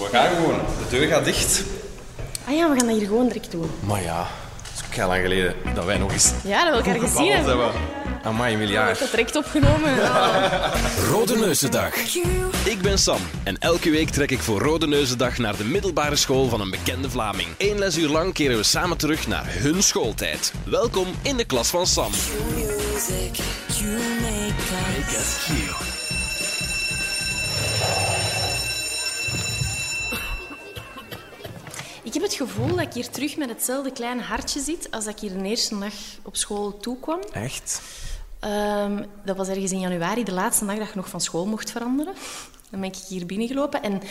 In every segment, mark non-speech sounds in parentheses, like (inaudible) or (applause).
We gaan gewoon. De deur gaat dicht. Ah ja, we gaan dat hier gewoon direct doen. Maar ja, het is heel lang geleden dat wij nog eens Ja, dat we elkaar gezien hebben. hebben. Amai, Ik miljard. heb dat direct opgenomen. (laughs) Rode Neuzendag. Ik ben Sam en elke week trek ik voor Rode Neuzendag naar de middelbare school van een bekende Vlaming. Eén lesuur lang keren we samen terug naar hun schooltijd. Welkom in de klas van Sam. music you make us. Ik heb het gevoel dat ik hier terug met hetzelfde kleine hartje zit als dat ik hier de eerste dag op school toekwam. Echt? Ehm, dat was ergens in januari, de laatste dag dat je nog van school mocht veranderen. Dan ben ik hier binnengelopen en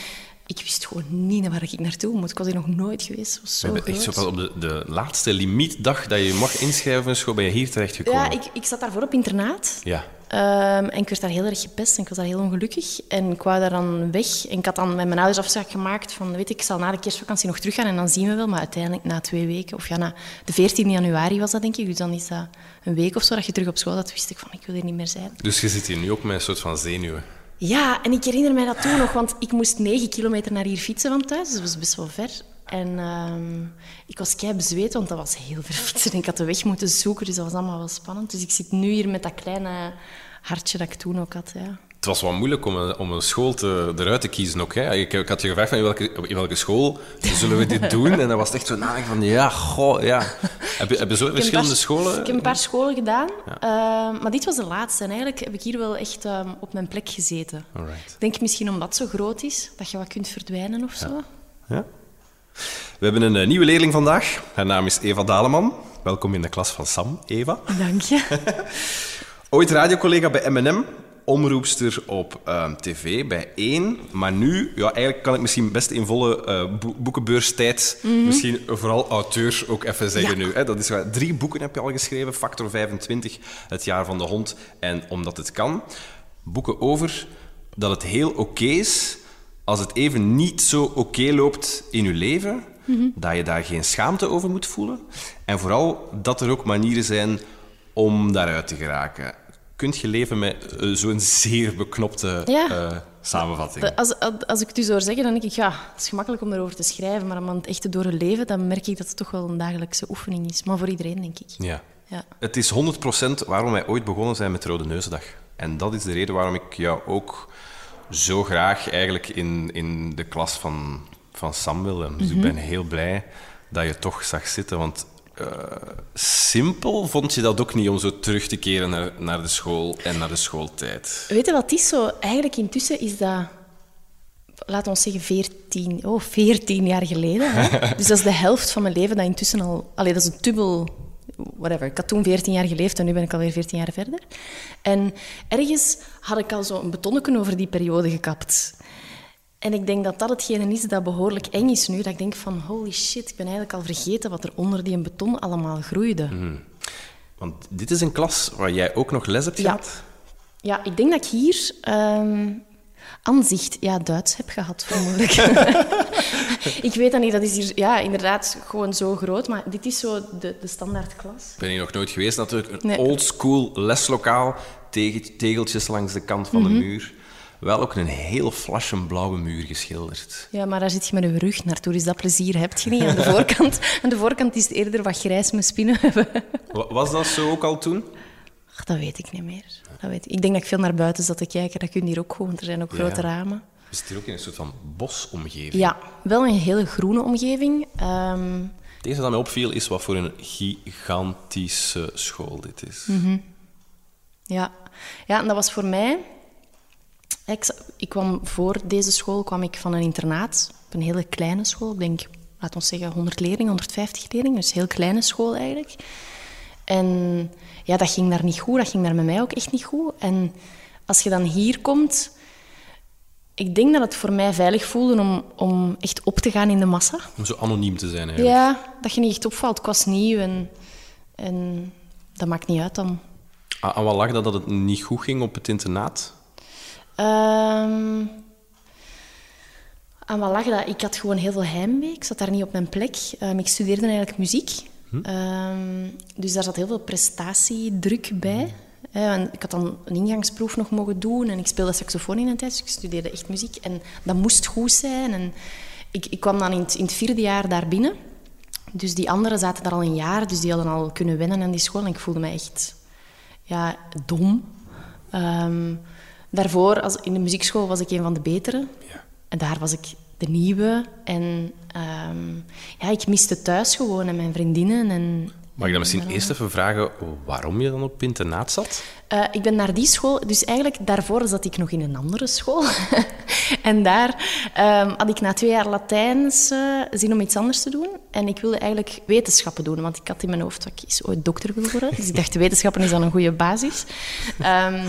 ik wist gewoon niet naar waar ik naartoe moet. Ik was hier nog nooit geweest. Was We zo hebben echt zo op de, de laatste limietdag dat je mag inschrijven voor een school, ben je hier terechtgekomen. Ja, ik, ik zat daarvoor op internaat. Ja. Ehm, en ik werd daar heel erg gepest en ik was daar heel ongelukkig. En ik wou daar dan weg. En ik had dan met mijn ouders afspraak gemaakt van, weet ik, ik zal na de kerstvakantie nog teruggaan en dan zien we wel. Maar uiteindelijk na twee weken, of ja, na de 14 januari was dat denk ik. Dus dan is dat een week of zo dat je terug op school zat. wist ik van, ik wil hier niet meer zijn. Dus je zit hier nu ook met een soort van zenuwen. Ja, en ik herinner mij dat toen nog, want ik moest negen kilometer naar hier fietsen van thuis. Dus dat was best wel ver. En ehm, ik was kei bezweet, want dat was heel (laughs) ver fietsen. En ik had de weg moeten zoeken, dus dat was allemaal wel spannend. Dus ik zit nu hier met dat kleine hartje dat ik toen ook had. Ja. Het was wel moeilijk om een, om een school te, eruit te kiezen ook. Hè. Ik, ik had je gevraagd van in welke, in welke school zullen we dit doen? En dan was het echt zo nadenken van ja, goh, ja. (laughs) Heb je, heb je zo verschillende paar- scholen? Ik heb een paar scholen gedaan, Ehm, maar dit was de laatste. En eigenlijk heb ik hier wel echt ehm, op mijn plek gezeten. Alright. Ik denk misschien omdat het zo groot is, dat je wat kunt verdwijnen of zo. Ja. We hebben een eh, nieuwe leerling vandaag. Haar naam is Eva Daleman. Welkom in de klas van Sam, Eva. Dank je. (laughs) Ooit radiocollega bij M&M, omroepster op ehm, tv bij 1. Maar nu, ja, eigenlijk kan ik misschien best in volle boe- boekenbeurstijd, misschien vooral auteur ook even zeggen Ja. nu. Hè. Dat is. Drie boeken heb je al geschreven. Factor 25, Het jaar van de hond en Omdat het kan. Boeken over dat het heel oké is als het even niet zo oké loopt in je leven, dat je daar geen schaamte over moet voelen. En vooral dat er ook manieren zijn om daaruit te geraken. Kunt je leven met eh, zo'n zeer beknopte Ja. eh, samenvatting? Als, als, als ik het u zou zeggen, dan denk ik, ja, het is gemakkelijk om erover te schrijven, maar om het echt te doorleven, dan merk ik dat het toch wel een dagelijkse oefening is. Maar voor iedereen, denk ik. Ja. Ja. Het is 100% waarom wij ooit begonnen zijn met Rode Neusdag. En dat is de reden waarom ik jou ook zo graag eigenlijk in, in de klas van, van Sam wil. hebben. Dus ik ben heel blij dat je toch zag zitten, want eh, simpel vond je dat ook niet om zo terug te keren naar, naar de school en naar de schooltijd. Weet je wat is zo? Eigenlijk intussen is dat, laten we zeggen, 14, oh, 14 jaar geleden. Hè? (laughs) dus dat is de helft van mijn leven dat intussen al... Allee, dat is een dubbel... Whatever. Ik had toen 14 jaar geleefd en nu ben ik alweer 14 jaar verder. En ergens had ik al zo een betonneken over die periode gekapt. En ik denk dat dat hetgene is dat behoorlijk eng is nu. Dat ik denk van, holy shit, ik ben eigenlijk al vergeten wat er onder die beton allemaal groeide. Want dit is een klas waar jij ook nog les hebt Ja. gehad. Ja, ik denk dat ik hier ehm aanzicht, ja, Duits heb gehad, vermoedelijk. (laughs) ik weet dat niet, dat is hier ja, inderdaad gewoon zo groot, maar dit is zo de, de standaardklas. Ik ben hier nog nooit geweest, natuurlijk. Een Nee. oldschool leslokaal, tege- tegeltjes langs de kant van Mhm. de muur. Wel ook een heel flashenblauwe muur geschilderd. Ja, maar daar zit je met je rug naartoe, dus dat plezier heb je niet. Aan de (laughs) voorkant, aan de voorkant is het eerder wat grijs met spinnen hebben. Wa- Was dat zo ook al toen? Ach, dat weet ik niet meer. Dat weet ik. ik denk dat ik veel naar buiten zat te kijken. Dat kun je hier ook gewoon, want er zijn ook Ja. grote ramen. We zitten hier ook in een soort van bosomgeving. Ja, wel een hele groene omgeving. Ehm, Het eerste dat mij opviel is wat voor een gigantische school dit is. Mhm. Ja. ja, en dat was voor mij... Ik, ik kwam voor deze school kwam ik van een internaat op een hele kleine school. Ik denk, laten we zeggen, 100 leerlingen, 150 leerlingen. Dus een heel kleine school eigenlijk. En ja, dat ging daar niet goed. Dat ging daar met mij ook echt niet goed. En als je dan hier komt... Ik denk dat het voor mij veilig voelde om, om echt op te gaan in de massa. Om zo anoniem te zijn eigenlijk. Ja, dat je niet echt opvalt. Ik was nieuw en, en dat maakt niet uit dan. Aan wat lag dat dat het niet goed ging op het internaat? Ehm aan wat lag dat? Ik had gewoon heel veel heimwee. Ik zat daar niet op mijn plek. Ehm, ik studeerde eigenlijk muziek. Ehm, dus daar zat heel veel prestatiedruk bij. En ik had dan een ingangsproef nog mogen doen en ik speelde saxofoon in een tijd, dus ik studeerde echt muziek. En dat moest goed zijn. En ik, ik kwam dan in het, in het vierde jaar daar binnen. Dus die anderen zaten daar al een jaar, dus die hadden al kunnen wennen aan die school. En ik voelde me echt ja, dom. Ehm, daarvoor, als, in de muziekschool, was ik een van de betere. Ja. En daar was ik de nieuwe. En ehm, ja, ik miste thuis gewoon en mijn vriendinnen. En, Mag ik dan misschien en- eerst even vragen waarom je dan op internaat zat? Eh, ik ben naar die school, dus eigenlijk daarvoor zat ik nog in een andere school. (laughs) en daar ehm, had ik na twee jaar Latijns zin om iets anders te doen. En ik wilde eigenlijk wetenschappen doen, want ik had in mijn hoofd dat ik ooit dokter wil worden. Dus ik dacht, (laughs) wetenschappen is dan een goede basis. Ehm,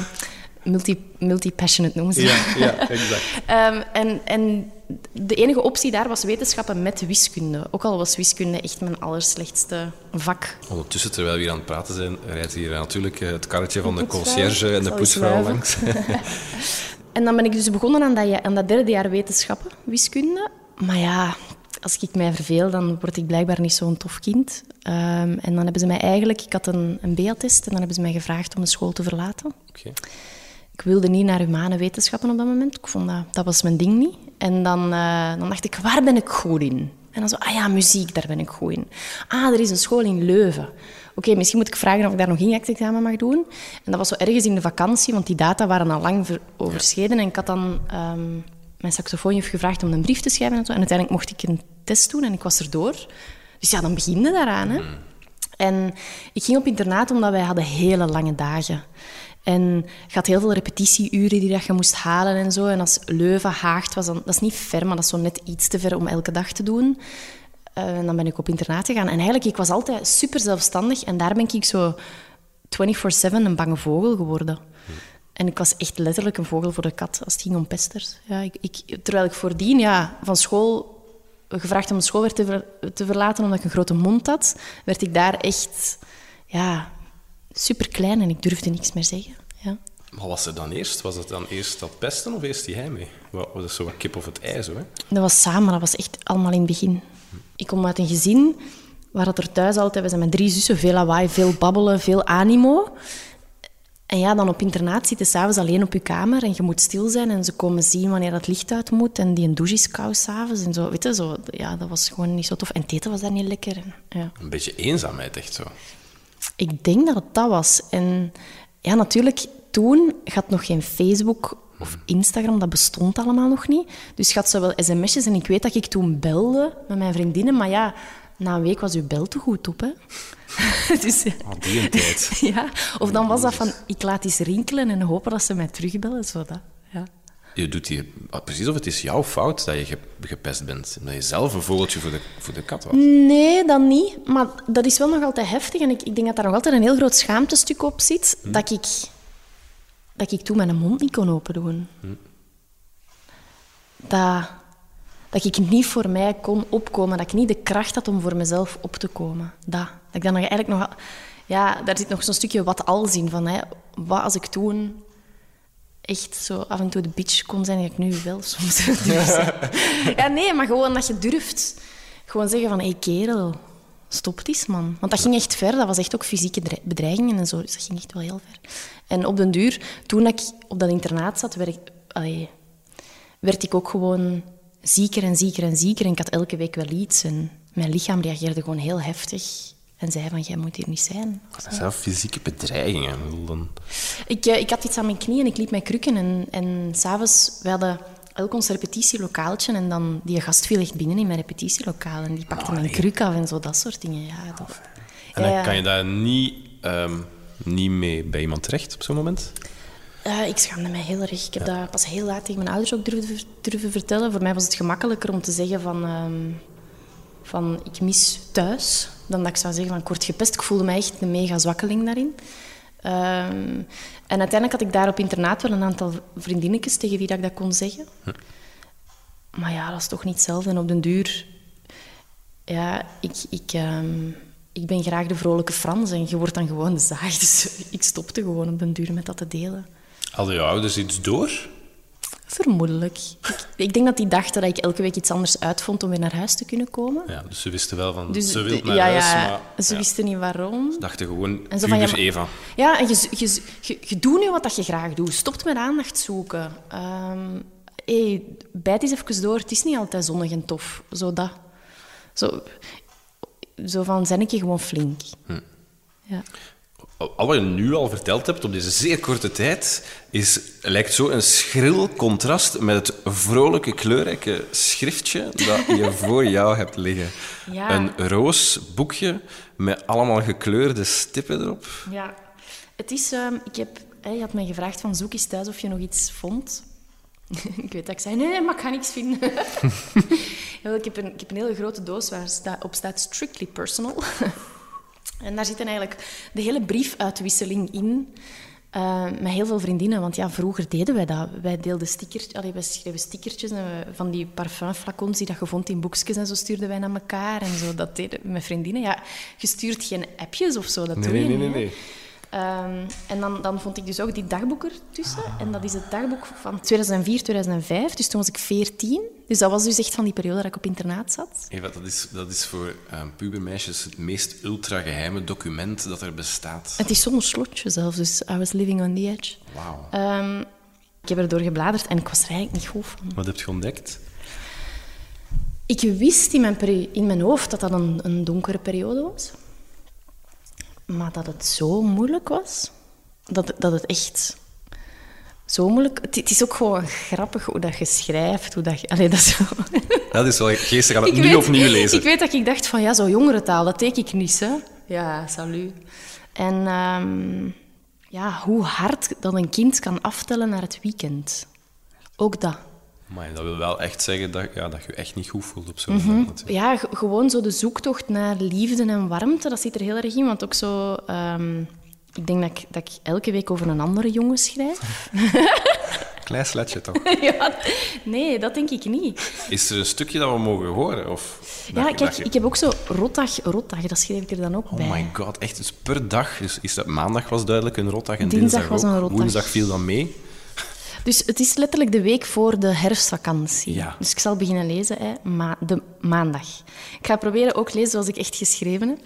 multi, multi-passionate noemen ze dat. ja, exact. (laughs) Ehm, en, en de enige optie daar was wetenschappen met wiskunde. Ook al was wiskunde echt mijn allerslechtste vak. Ondertussen, terwijl we hier aan het praten zijn, rijdt hier natuurlijk eh, het karretje van de conciërge en de poetsvrouw langs. (laughs) En dan ben ik dus begonnen aan dat, aan dat derde jaar wetenschappen, wiskunde. Maar ja, als ik mij verveel, dan word ik blijkbaar niet zo'n tof kind. Ehm, en dan hebben ze mij eigenlijk... Ik had een, een BA-test en dan hebben ze mij gevraagd om de school te verlaten. Oké. Ik wilde niet naar humane wetenschappen op dat moment. Ik vond dat, dat was mijn ding niet. En dan, eh, dan dacht ik, waar ben ik goed in? En dan zo, ah ja, muziek, daar ben ik goed in. Ah, er is een school in Leuven. Oké, misschien moet ik vragen of ik daar nog injectexamen mag doen. En dat was zo ergens in de vakantie, want die data waren al lang ver- overschreden. En ik had dan ehm, mijn saxofoonjuf gevraagd om een brief te schrijven en zo. En uiteindelijk mocht ik een test doen en ik was erdoor. Dus ja, dan begin je daaraan, hè. En ik ging op internaat omdat wij hadden hele lange dagen. En je had heel veel repetitieuren die dat je moest halen en zo. En als Leuven haagt was, dan, dat is niet ver, maar dat is zo net iets te ver om elke dag te doen. Eh, en dan ben ik op internaat gegaan. En eigenlijk, ik was altijd super zelfstandig. En daar ben ik zo 24-7 een bange vogel geworden. En ik was echt letterlijk een vogel voor de kat als het ging om pesters. Ja, ik, ik, terwijl ik voordien ja, van school gevraagd om de school te, te verlaten omdat ik een grote mond had, werd ik daar echt ja, super klein en ik durfde niks meer zeggen. Ja. Maar was het dan eerst? Was het dan eerst dat pesten of eerst die heimwee? Wat was dat zo wat kip of het ei zo, hè? Dat was samen, dat was echt allemaal in het begin. Ik kom uit een gezin waar dat er thuis altijd... We zijn met drie zussen, veel lawaai, veel babbelen, veel animo. En ja, dan op internaat zitten s'avonds alleen op je kamer en je moet stil zijn en ze komen zien wanneer dat licht uit moet en die een douche is koud s'avonds en zo. Weet je, zo, ja, dat was gewoon niet zo tof. En het eten was daar niet lekker. En, ja. Een beetje eenzaamheid, echt zo. Ik denk dat het dat was. En ja, natuurlijk, toen had nog geen Facebook of Instagram, dat bestond allemaal nog niet. Dus je had zo wel sms'jes en ik weet dat ik toen belde met mijn vriendinnen, maar ja, na een week was uw bel te goed op, hè. (laughs) dus, Al die een tijd. (laughs) ja, of dan was dat van, ik laat eens rinkelen en hopen dat ze mij terugbellen, zo dat. Je doet hier precies of het is jouw fout dat je ge- gepest bent. Dat je zelf een vogeltje voor de, voor de kat was. Nee, dat niet. Maar dat is wel nog altijd heftig. En ik, ik denk dat daar nog altijd een heel groot schaamtestuk op zit. Dat, ik, dat ik toen mijn mond niet kon open doen. Dat, dat ik niet voor mij kon opkomen. Dat ik niet de kracht had om voor mezelf op te komen. Dat. Dat ik dan nog eigenlijk nog... Ja, daar zit nog zo'n stukje wat als in. Van, hè, wat als ik toen echt zo af en toe de bitch kon zijn, dat ik nu wel soms (laughs) durf zijn. Ja, nee, maar gewoon dat je durft. Gewoon zeggen van, hé hey, kerel, stop eens, man. Want dat ging echt ver. Dat was echt ook fysieke dre- bedreigingen en zo. Dus dat ging echt wel heel ver. En op den duur, toen ik op dat internaat zat, werd ik, werd ik ook gewoon zieker en zieker en zieker. En ik had elke week wel iets. En mijn lichaam reageerde gewoon heel heftig. En zei van, jij moet hier niet zijn. Zelf fysieke bedreigingen. Ik eh, ik had iets aan mijn knie en ik liep met krukken. En, en s'avonds, we hadden elk ons repetitielokaaltje. En dan, die gast viel echt binnen in mijn repetitielokaal. En die pakte mijn kruk af en zo, dat soort dingen. Ja, dat, En dan Ja, kan je daar niet, ehm, niet mee bij iemand terecht op zo'n moment? Eh, ik schaamde mij heel erg. Ik heb dat pas heel laat tegen mijn ouders ook durven, durven vertellen. Voor mij was het gemakkelijker om te zeggen van, ehm, van ik mis thuis, dan dat ik zou zeggen van ik word gepest. Ik voelde mij echt een mega zwakkeling daarin. Ehm, en uiteindelijk had ik daar op internaat wel een aantal vriendinnetjes tegen wie dat ik dat kon zeggen. Maar ja, dat is toch niet hetzelfde. En op den duur... Ja, ik, ik, ehm, ik ben graag de vrolijke Frans en je wordt dan gewoon de zaag. (laughs) Dus ik stopte gewoon op den duur met dat te delen. Hadden je ouders iets door? Vermoedelijk. Ik, ik denk dat die dachten dat ik elke week iets anders uitvond om weer naar huis te kunnen komen. Ja, dus ze wisten wel van, Dus ze wil naar ja, huis, ja, maar... ze ja, wisten niet waarom. dachten gewoon, En zo van, ja, Eva. Ja, en je, je, je, je doet nu wat dat je graag doet. Stopt met aandacht zoeken. Hey, bijt eens even door. Het is niet altijd zonnig en tof. Zo dat. Zo, zo van, zijn ik je gewoon flink. Hm. Ja. Al wat je nu al verteld hebt op deze zeer korte tijd, is, lijkt zo een schril contrast met het vrolijke, kleurrijke schriftje dat je (laughs) voor jou hebt liggen. Ja. Een roos boekje met allemaal gekleurde stippen erop. Ja, het is... ehm, ik heb, hè, je had mij gevraagd van zoek eens thuis of je nog iets vond. (laughs) ik weet dat ik zei, nee, nee, maar ik ga niks vinden. (laughs) ik, heb een, ik heb een hele grote doos waar sta, op staat strictly personal. En daar zit eigenlijk de hele briefuitwisseling in. eh, met heel veel vriendinnen, want ja, vroeger deden wij dat. Wij deelden stickers, allee, wij schreven stickertjes en we- van die parfumflacons die dat je vond in boekjes en zo stuurden wij naar elkaar en zo. Dat deden met vriendinnen. Ja, je stuurt geen appjes of zo, dat doe je niet. hè. Ehm, en dan, dan vond ik dus ook die dagboek ertussen. En dat is het dagboek van 2004, 2005. Dus toen was ik 14. Dus dat was dus echt van die periode dat ik op internaat zat. Eva, dat is, dat is voor eh, pubermeisjes het meest ultra-geheime document dat er bestaat. Het is zonder slotje zelfs, dus I was living on the edge. Wauw. Ehm, ik heb erdoor gebladerd en ik was er eigenlijk niet goed van. Wat heb je ontdekt? Ik wist in mijn, peri- in mijn hoofd dat dat een, een donkere periode was. Maar dat het zo moeilijk was. Dat, dat het echt zo moeilijk... Het, het is ook gewoon grappig hoe dat je schrijft. Hoe dat je, allee, dat is zo... (laughs) Dat is wel geestig aan het Ik nu weet- opnieuw (laughs) lezen. Ik weet dat ik dacht van, ja, zo jongerentaal, dat teken ik niet, hè. Ja, salut. En ehm, ja, hoe hard dat een kind kan aftellen naar het weekend. Ook dat. Maar dat wil wel echt zeggen dat, ja, dat je je echt niet goed voelt op zo'n moment. natuurlijk. Ja, gewoon zo de zoektocht naar liefde en warmte, dat zit er heel erg in. Want ook zo... ehm, ik denk dat ik, dat ik elke week over een andere jongen schrijf. (laughs) Klein sletje toch? (laughs) ja, nee, dat denk ik niet. Is er een stukje dat we mogen horen? Of Ja, je- kijk, je- ik heb ook zo rotdag, rotdag, dat schreef ik er dan ook bij. Oh my god, echt. Dus per dag. Dus is dat maandag was duidelijk een rotdag en Dinsdag dinsdag, was ook. een rotdag. Woensdag viel dan mee. Dus het is letterlijk de week voor de herfstvakantie. Ja. Dus ik zal beginnen lezen, hè, ma de maandag. Ik ga proberen ook lezen zoals ik echt geschreven heb.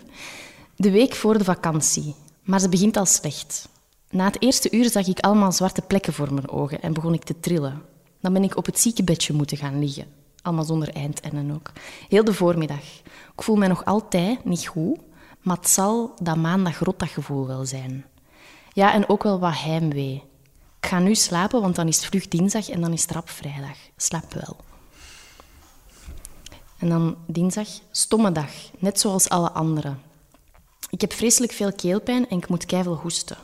De week voor de vakantie. Maar ze begint al slecht. Na het eerste uur zag ik allemaal zwarte plekken voor mijn ogen en begon ik te trillen. Dan ben ik op het ziekenbedje moeten gaan liggen. Allemaal zonder eindennen ook. Heel de voormiddag. Ik voel me nog altijd niet goed, maar het zal dat maandag rotdaggevoel wel zijn. Ja, en ook wel wat heimwee. Ik ga nu slapen, want dan is het vlug dinsdag en dan is het rap vrijdag. Slaap wel. En dan dinsdag, stomme dag, net zoals alle anderen. Ik heb vreselijk veel keelpijn en ik moet keiveel hoesten.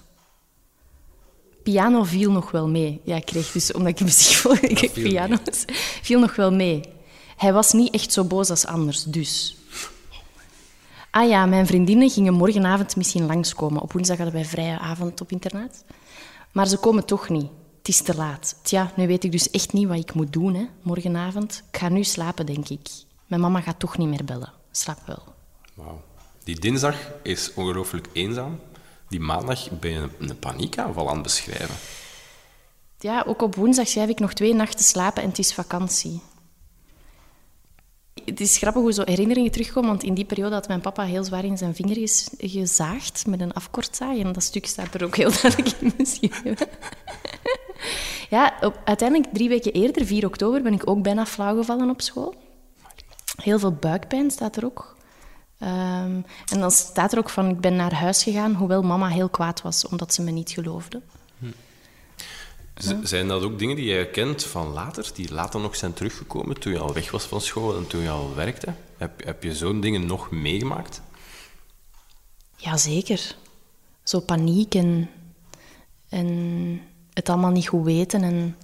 Piano viel nog wel mee. Ja, ik kreeg dus, omdat ik muziek volgde, ik viel piano's, viel nog wel mee. Hij was niet echt zo boos als anders, dus. Ah ja, mijn vriendinnen gingen morgenavond misschien langskomen. Op woensdag hadden wij vrije avond op internaat. Maar ze komen toch niet. Het is te laat. Tja, nu weet ik dus echt niet wat ik moet doen hè, morgenavond. Ik ga nu slapen, denk ik. Mijn mama gaat toch niet meer bellen. Slaap wel. Wauw. Die dinsdag is ongelooflijk eenzaam. Die maandag ben je een, paniekaanval aan het beschrijven. Ja, ook op woensdag schrijf ik nog twee nachten slapen en het is vakantie. Het is grappig hoe zo herinneringen terugkomen, want in die periode had mijn papa heel zwaar in zijn vinger ges- gezaagd met een afkortzaag. En dat stuk staat er ook heel duidelijk in (laughs) beschreven. Ja, op, uiteindelijk drie weken eerder, 4 oktober, ben ik ook bijna flauw gevallen op school. Heel veel buikpijn staat er ook. Ehm, en dan staat er ook van, ik ben naar huis gegaan, hoewel mama heel kwaad was, omdat ze me niet geloofde. Z- Zijn dat ook dingen die jij kent van later, die later nog zijn teruggekomen toen je al weg was van school en toen je al werkte? Heb, heb je zo'n dingen nog meegemaakt? Jazeker. Zo paniek en, en het allemaal niet goed weten en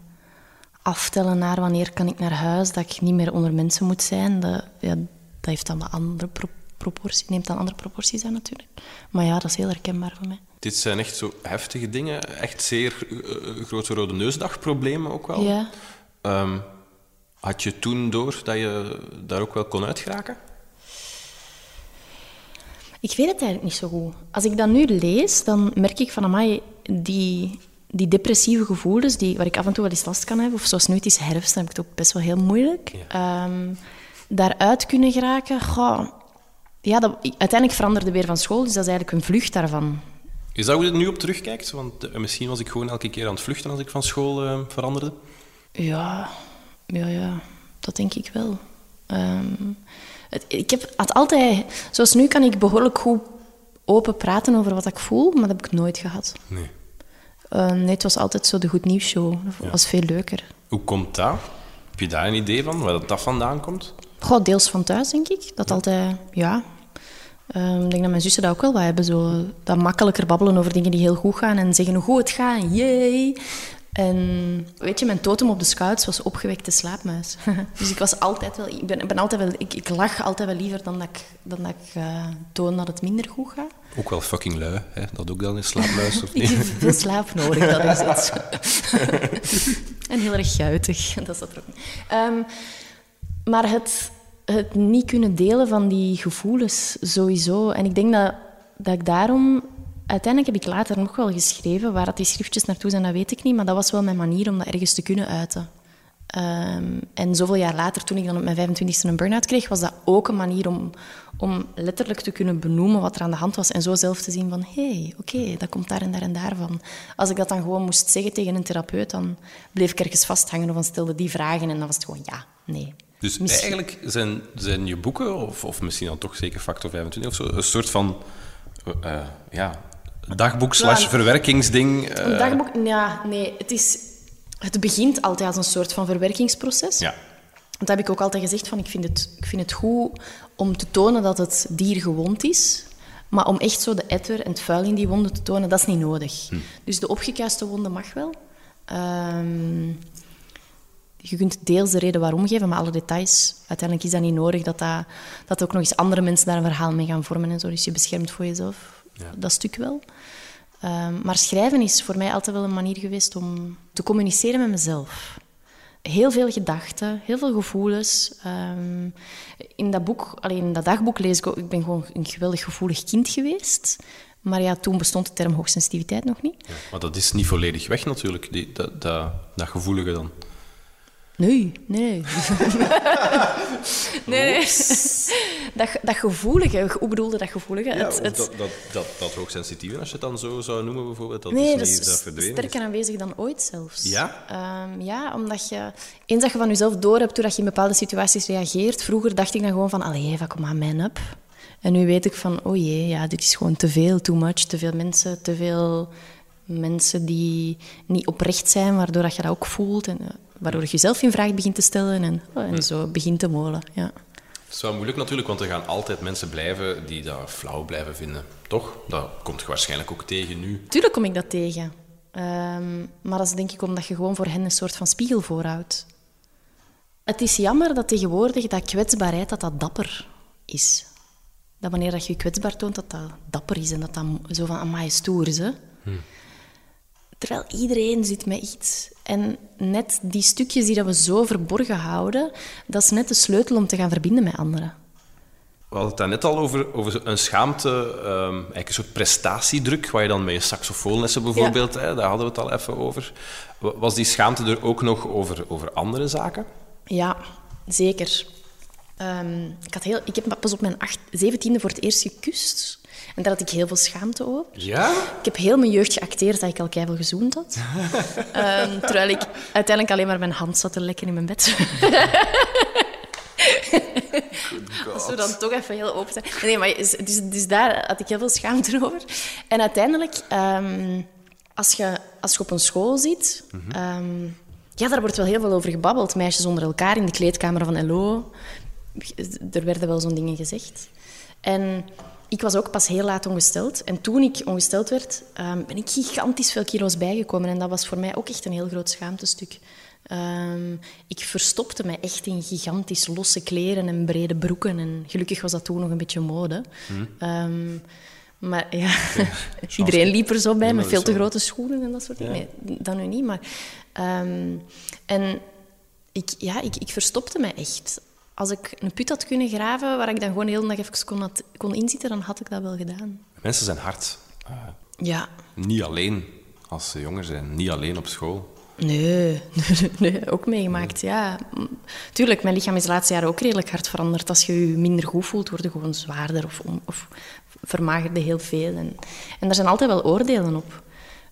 aftellen naar wanneer kan ik naar huis, dat ik niet meer onder mensen moet zijn. Dat, ja, dat heeft dan een andere pro- proportie, neemt dan andere proporties aan natuurlijk. Maar ja, dat is heel herkenbaar voor mij. Dit zijn echt zo heftige dingen, echt zeer eh, grote rode neusdagproblemen ook wel. Ja. Ehm, had je toen door dat je daar ook wel kon uitgeraken? Ik weet het eigenlijk niet zo goed. Als ik dat nu lees, dan merk ik van, amai, die, die depressieve gevoelens, die, waar ik af en toe wel eens last kan hebben, of zoals nu het is herfst, dan heb ik het ook best wel heel moeilijk. Ehm, daaruit kunnen geraken, goh, ja, dat, uiteindelijk veranderde weer van school, dus dat is eigenlijk een vlucht daarvan. Is dat hoe je er nu op terugkijkt? Want eh, misschien was ik gewoon elke keer aan het vluchten als ik van school eh, veranderde. Ja, ja, ja, dat denk ik wel. Ehm, het, ik heb, had altijd, zoals nu kan ik behoorlijk goed open praten over wat ik voel, maar dat heb ik nooit gehad. Nee. Ehm, nee, het was altijd zo de goed nieuws show. Dat was veel leuker. Hoe komt dat? Heb je daar een idee van, waar dat vandaan komt? Goh, deels van thuis, denk ik. Dat altijd, ja. Ehm, ik denk dat mijn zussen dat ook wel wat hebben. Zo, dat makkelijker babbelen over dingen die heel goed gaan en zeggen hoe goed het gaat en yay. En weet je, mijn totem op de scouts was opgewekte slaapmuis. (laughs) dus ik was altijd wel... Ik, ben, ik ben altijd wel... Ik, ik lach altijd wel liever dan dat ik, dan dat ik eh, toon dat het minder goed gaat. Ook wel fucking lui, hè? dat ook dan in slaapmuis of Ik (laughs) niet? (laughs) heb veel slaap nodig, dat is het. en heel erg guitig, dat zat er ook niet. Ehm, maar het, het niet kunnen delen van die gevoelens, sowieso. En ik denk dat, dat ik daarom... Uiteindelijk heb ik later nog wel geschreven. Waar dat die schriftjes naartoe zijn, dat weet ik niet. Maar dat was wel mijn manier om dat ergens te kunnen uiten. Ehm, en zoveel jaar later, toen ik dan op mijn 25e een burn-out kreeg, was dat ook een manier om, om letterlijk te kunnen benoemen wat er aan de hand was. En zo zelf te zien van, hé, hey, oké, dat komt daar en daar en daar van. Als ik dat dan gewoon moest zeggen tegen een therapeut, dan bleef ik ergens vasthangen of dan stelde die vragen en dan was het gewoon ja, nee. Dus Misschien- eigenlijk zijn, zijn je boeken, of, of misschien dan toch zeker Factor 25 of zo, een soort van eh, eh, ja, dagboek slash verwerkingsding. eh, Een dagboek, ja, nee, het, is, het begint altijd als een soort van verwerkingsproces. Ja. Dat heb ik ook altijd gezegd, van ik, vind het, ik vind het goed om te tonen dat het dier gewond is. Maar om echt zo de etter en het vuil in die wonden te tonen, dat is niet nodig. Dus de opgekuiste wonde mag wel. Ehm, je kunt deels de reden waarom geven, maar alle details, uiteindelijk is dat niet nodig dat, dat, dat ook nog eens andere mensen daar een verhaal mee gaan vormen en zo. Dus je beschermt voor jezelf dat stuk wel. Ehm, maar schrijven is voor mij altijd wel een manier geweest om te communiceren met mezelf. Heel veel gedachten, heel veel gevoelens. Ehm, in dat boek, alleen in dat dagboek lees ik ook, ik ben gewoon een geweldig gevoelig kind geweest. Maar ja, toen bestond de term hoogsensitiviteit nog niet. Ja, maar dat is niet volledig weg natuurlijk, die, dat, dat, dat gevoelige dan. Nee, nee. (laughs) nee. (laughs) Dat, dat gevoelige, hoe bedoelde dat gevoelige? Het- het- dat, dat, dat, dat hoogsensitieve, als je het dan zo zou noemen bijvoorbeeld, dat nee, is dat niet is dat verdwenen. is. sterker aanwezig dan ooit zelfs. Ja? Ehm, ja, omdat je... Eens dat je van jezelf door hebt, doordat je in bepaalde situaties reageert... Vroeger dacht ik dan gewoon van, allee Eva, kom aan, man up. En nu weet ik van, oh jee, ja, dit is gewoon te veel, too much. Te veel mensen, te veel mensen die niet oprecht zijn, waardoor dat je dat ook voelt. En, eh, waardoor je jezelf in vraag begint te stellen en, oh, en zo begint te molen. Ja. Het is wel moeilijk natuurlijk, want er gaan altijd mensen blijven die dat flauw blijven vinden. Toch? Dat komt je waarschijnlijk ook tegen nu. Tuurlijk kom ik dat tegen. Ehm, maar dat is denk ik omdat je gewoon voor hen een soort van spiegel voorhoudt. Het is jammer dat tegenwoordig dat kwetsbaarheid dat dat dapper is. Dat wanneer dat je je kwetsbaar toont, dat dat dapper is en dat dat zo van amai stoer is. Hè? Terwijl iedereen zit met iets. En net die stukjes die dat we zo verborgen houden, dat is net de sleutel om te gaan verbinden met anderen. We hadden het net al over, over een schaamte, ehm, eigenlijk een soort prestatiedruk, waar je dan met je saxofoonlessen bijvoorbeeld, hè, daar hadden we het al even over. Wa- Was die schaamte er ook nog over, over andere zaken? Ja, zeker. Ehm, ik, had heel, ik heb pas op mijn acht, zeventiende voor het eerst gekust. En daar had ik heel veel schaamte over. Ja? Ik heb heel mijn jeugd geacteerd dat ik al keihard gezoend had. (laughs) Ehm, terwijl ik uiteindelijk alleen maar mijn hand zat te lekken in mijn bed. Als we dan toch even heel open zijn. Nee, maar dus, dus, daar had ik heel veel schaamte over. En uiteindelijk, ehm, als, je, als je op een school zit... ehm, ja, daar wordt wel heel veel over gebabbeld. Meisjes onder elkaar in de kleedkamer van LO. Er werden wel zo'n dingen gezegd. En ik was ook pas heel laat ongesteld. En toen ik ongesteld werd, ehm, ben ik gigantisch veel kilo's bijgekomen. En dat was voor mij ook echt een heel groot schaamtestuk. Ehm, ik verstopte me echt in gigantisch losse kleren en brede broeken. En gelukkig was dat toen nog een beetje mode. Ehm, maar ja, (laughs) iedereen liep er zo bij met veel te grote schoenen en dat soort dingen. Nee, dat nu niet, maar... en ik, ja, ik, ik verstopte me echt. Als ik een put had kunnen graven waar ik dan gewoon de hele dag even kon, had- kon inzitten, dan had ik dat wel gedaan. Mensen zijn hard. Eh, Ja, niet alleen als ze jonger zijn. Niet alleen op school. Nee, nee, (laughs) nee, ook meegemaakt, ja. Tuurlijk, mijn lichaam is de laatste jaren ook redelijk hard veranderd. Als je je minder goed voelt, word je gewoon zwaarder of, of vermagerde heel veel. En, en daar zijn altijd wel oordelen op.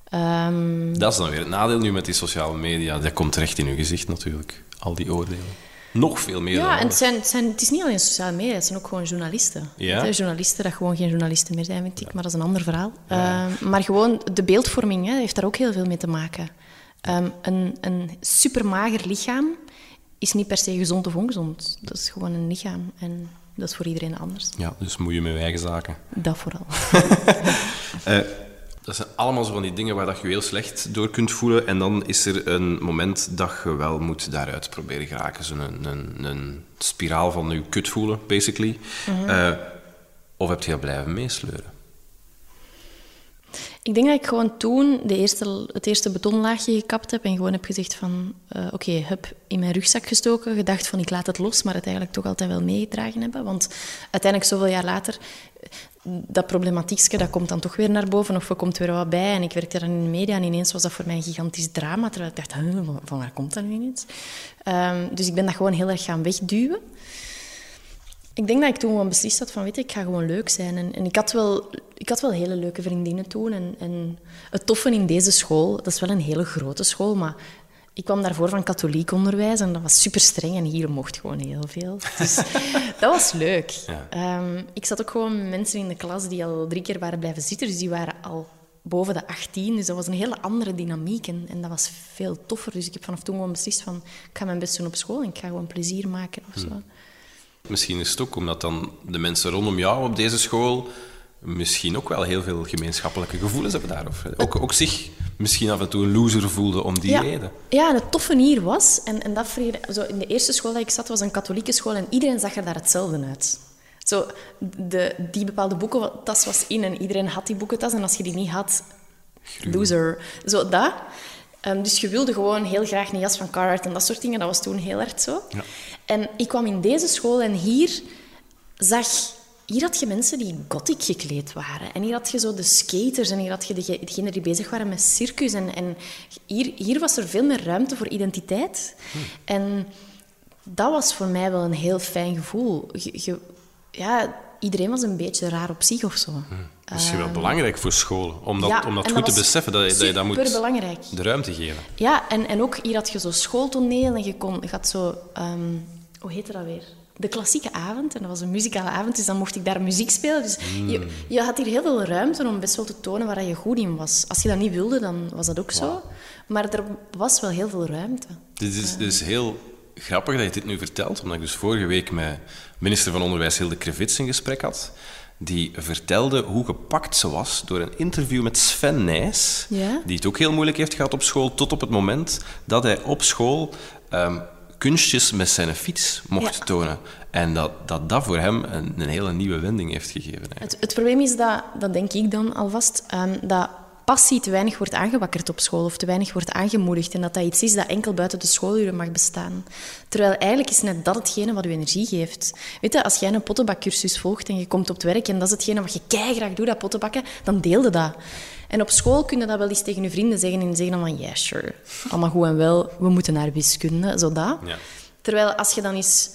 Ehm, Dat is dan weer het nadeel nu met die sociale media. Dat komt recht in uw gezicht natuurlijk. Al die oordelen. Nog veel meer ja, en het, zijn, het, zijn, het is niet alleen sociale media, het zijn ook gewoon journalisten. Ja? Journalisten dat gewoon geen journalisten meer zijn, vind ik, maar dat is een ander verhaal. Ehm, maar gewoon de beeldvorming hè, heeft daar ook heel veel mee te maken. Ehm, een, een supermager lichaam is niet per se gezond of ongezond. Dat is gewoon een lichaam en dat is voor iedereen anders. Ja, dus moet je met je eigen zaken. Dat vooral. (laughs) (laughs) Eh, dat zijn allemaal zo van die dingen waar dat je heel slecht door kunt voelen. En dan is er een moment dat je wel moet daaruit proberen geraken. Zo'n een, een, een spiraal van je kut voelen, basically. Eh, of heb je dat blijven meesleuren? Ik denk dat ik gewoon toen de eerste, het eerste betonlaagje gekapt heb en gewoon heb gezegd van... eh, Oké, heb in mijn rugzak gestoken, gedacht van ik laat het los, maar het eigenlijk toch altijd wel meegedragen hebben. Want uiteindelijk, zoveel jaar later, dat problematiekje, dat komt dan toch weer naar boven of er komt weer wat bij. En ik werkte dan in de media en ineens was dat voor mij een gigantisch drama. Terwijl ik dacht, van- waar komt dat nu ineens? Ehm, dus ik ben dat gewoon heel erg gaan wegduwen. Ik denk dat ik toen gewoon beslist had van, weet je, ik ga gewoon leuk zijn. En, en ik, had wel, ik had wel hele leuke vriendinnen toen. En, en het toffe in deze school, dat is wel een hele grote school, maar ik kwam daarvoor van katholiek onderwijs en dat was super streng en hier mocht gewoon heel veel. Dus (laughs) dat was leuk. Ja. Ehm, ik zat ook gewoon met mensen in de klas die al drie keer waren blijven zitten, dus die waren al boven de 18. Dus dat was een hele andere dynamiek en, en dat was veel toffer. Dus ik heb vanaf toen gewoon beslist van, ik ga mijn best doen op school en ik ga gewoon plezier maken of zo. Misschien is het ook omdat dan de mensen rondom jou op deze school misschien ook wel heel veel gemeenschappelijke gevoelens hebben daar. Of ook, ook zich misschien af en toe een loser voelden om die ja. reden. Ja, en het toffe hier was, en, en dat zo in de eerste school dat ik zat, was een katholieke school en iedereen zag er daar hetzelfde uit. Zo, de, die bepaalde boekentas was in en iedereen had die boekentas en als je die niet had, loser. Zo dat. Ehm, dus je wilde gewoon heel graag een jas van Carhartt en dat soort dingen. Dat was toen heel hard zo. En ik kwam in deze school en hier zag... Hier had je mensen die gothic gekleed waren. En hier had je zo de skaters en hier had je dege- degenen die bezig waren met circus. En, en hier, hier was er veel meer ruimte voor identiteit. En dat was voor mij wel een heel fijn gevoel. Je, je- ja, iedereen was een beetje raar op zich of zo. Misschien wel belangrijk voor scholen, om dat, Ehm, Ja, om dat goed dat te beseffen, dat je, dat je dat moet superbelangrijk. de ruimte geven. Ja, en, en ook hier had je zo schooltoneel en je, kon, je had zo... ehm, hoe heette dat weer? De klassieke avond. En dat was een muzikale avond, dus dan mocht ik daar muziek spelen. Dus je, je had hier heel veel ruimte om best wel te tonen waar je goed in was. Als je dat niet wilde, dan was dat ook zo. Maar er was wel heel veel ruimte. Dit is, dit is heel grappig dat je dit nu vertelt, omdat ik dus vorige week met minister van Onderwijs Hilde Krevits een gesprek had. Die vertelde hoe gepakt ze was door een interview met Sven Nijs, Ja? die het ook heel moeilijk heeft gehad op school, tot op het moment dat hij op school ehm, kunstjes met zijn fiets mocht Ja. tonen. En dat, dat dat voor hem een, een hele nieuwe wending heeft gegeven. Het, het probleem is dat, dat denk ik dan alvast, ehm, dat passie te weinig wordt aangewakkerd op school of te weinig wordt aangemoedigd en dat dat iets is dat enkel buiten de schooluren mag bestaan. Terwijl eigenlijk is net dat hetgene wat je energie geeft. Weet je, als jij een pottenbakcursus volgt en je komt op het werk en dat is hetgene wat je graag doet, dat pottenbakken, dan deelde dat. En op school kun je dat wel eens tegen je vrienden zeggen en zeggen dan van, ja, sure, allemaal goed en wel, we moeten naar wiskunde, zo dat. Ja. Terwijl als je dan eens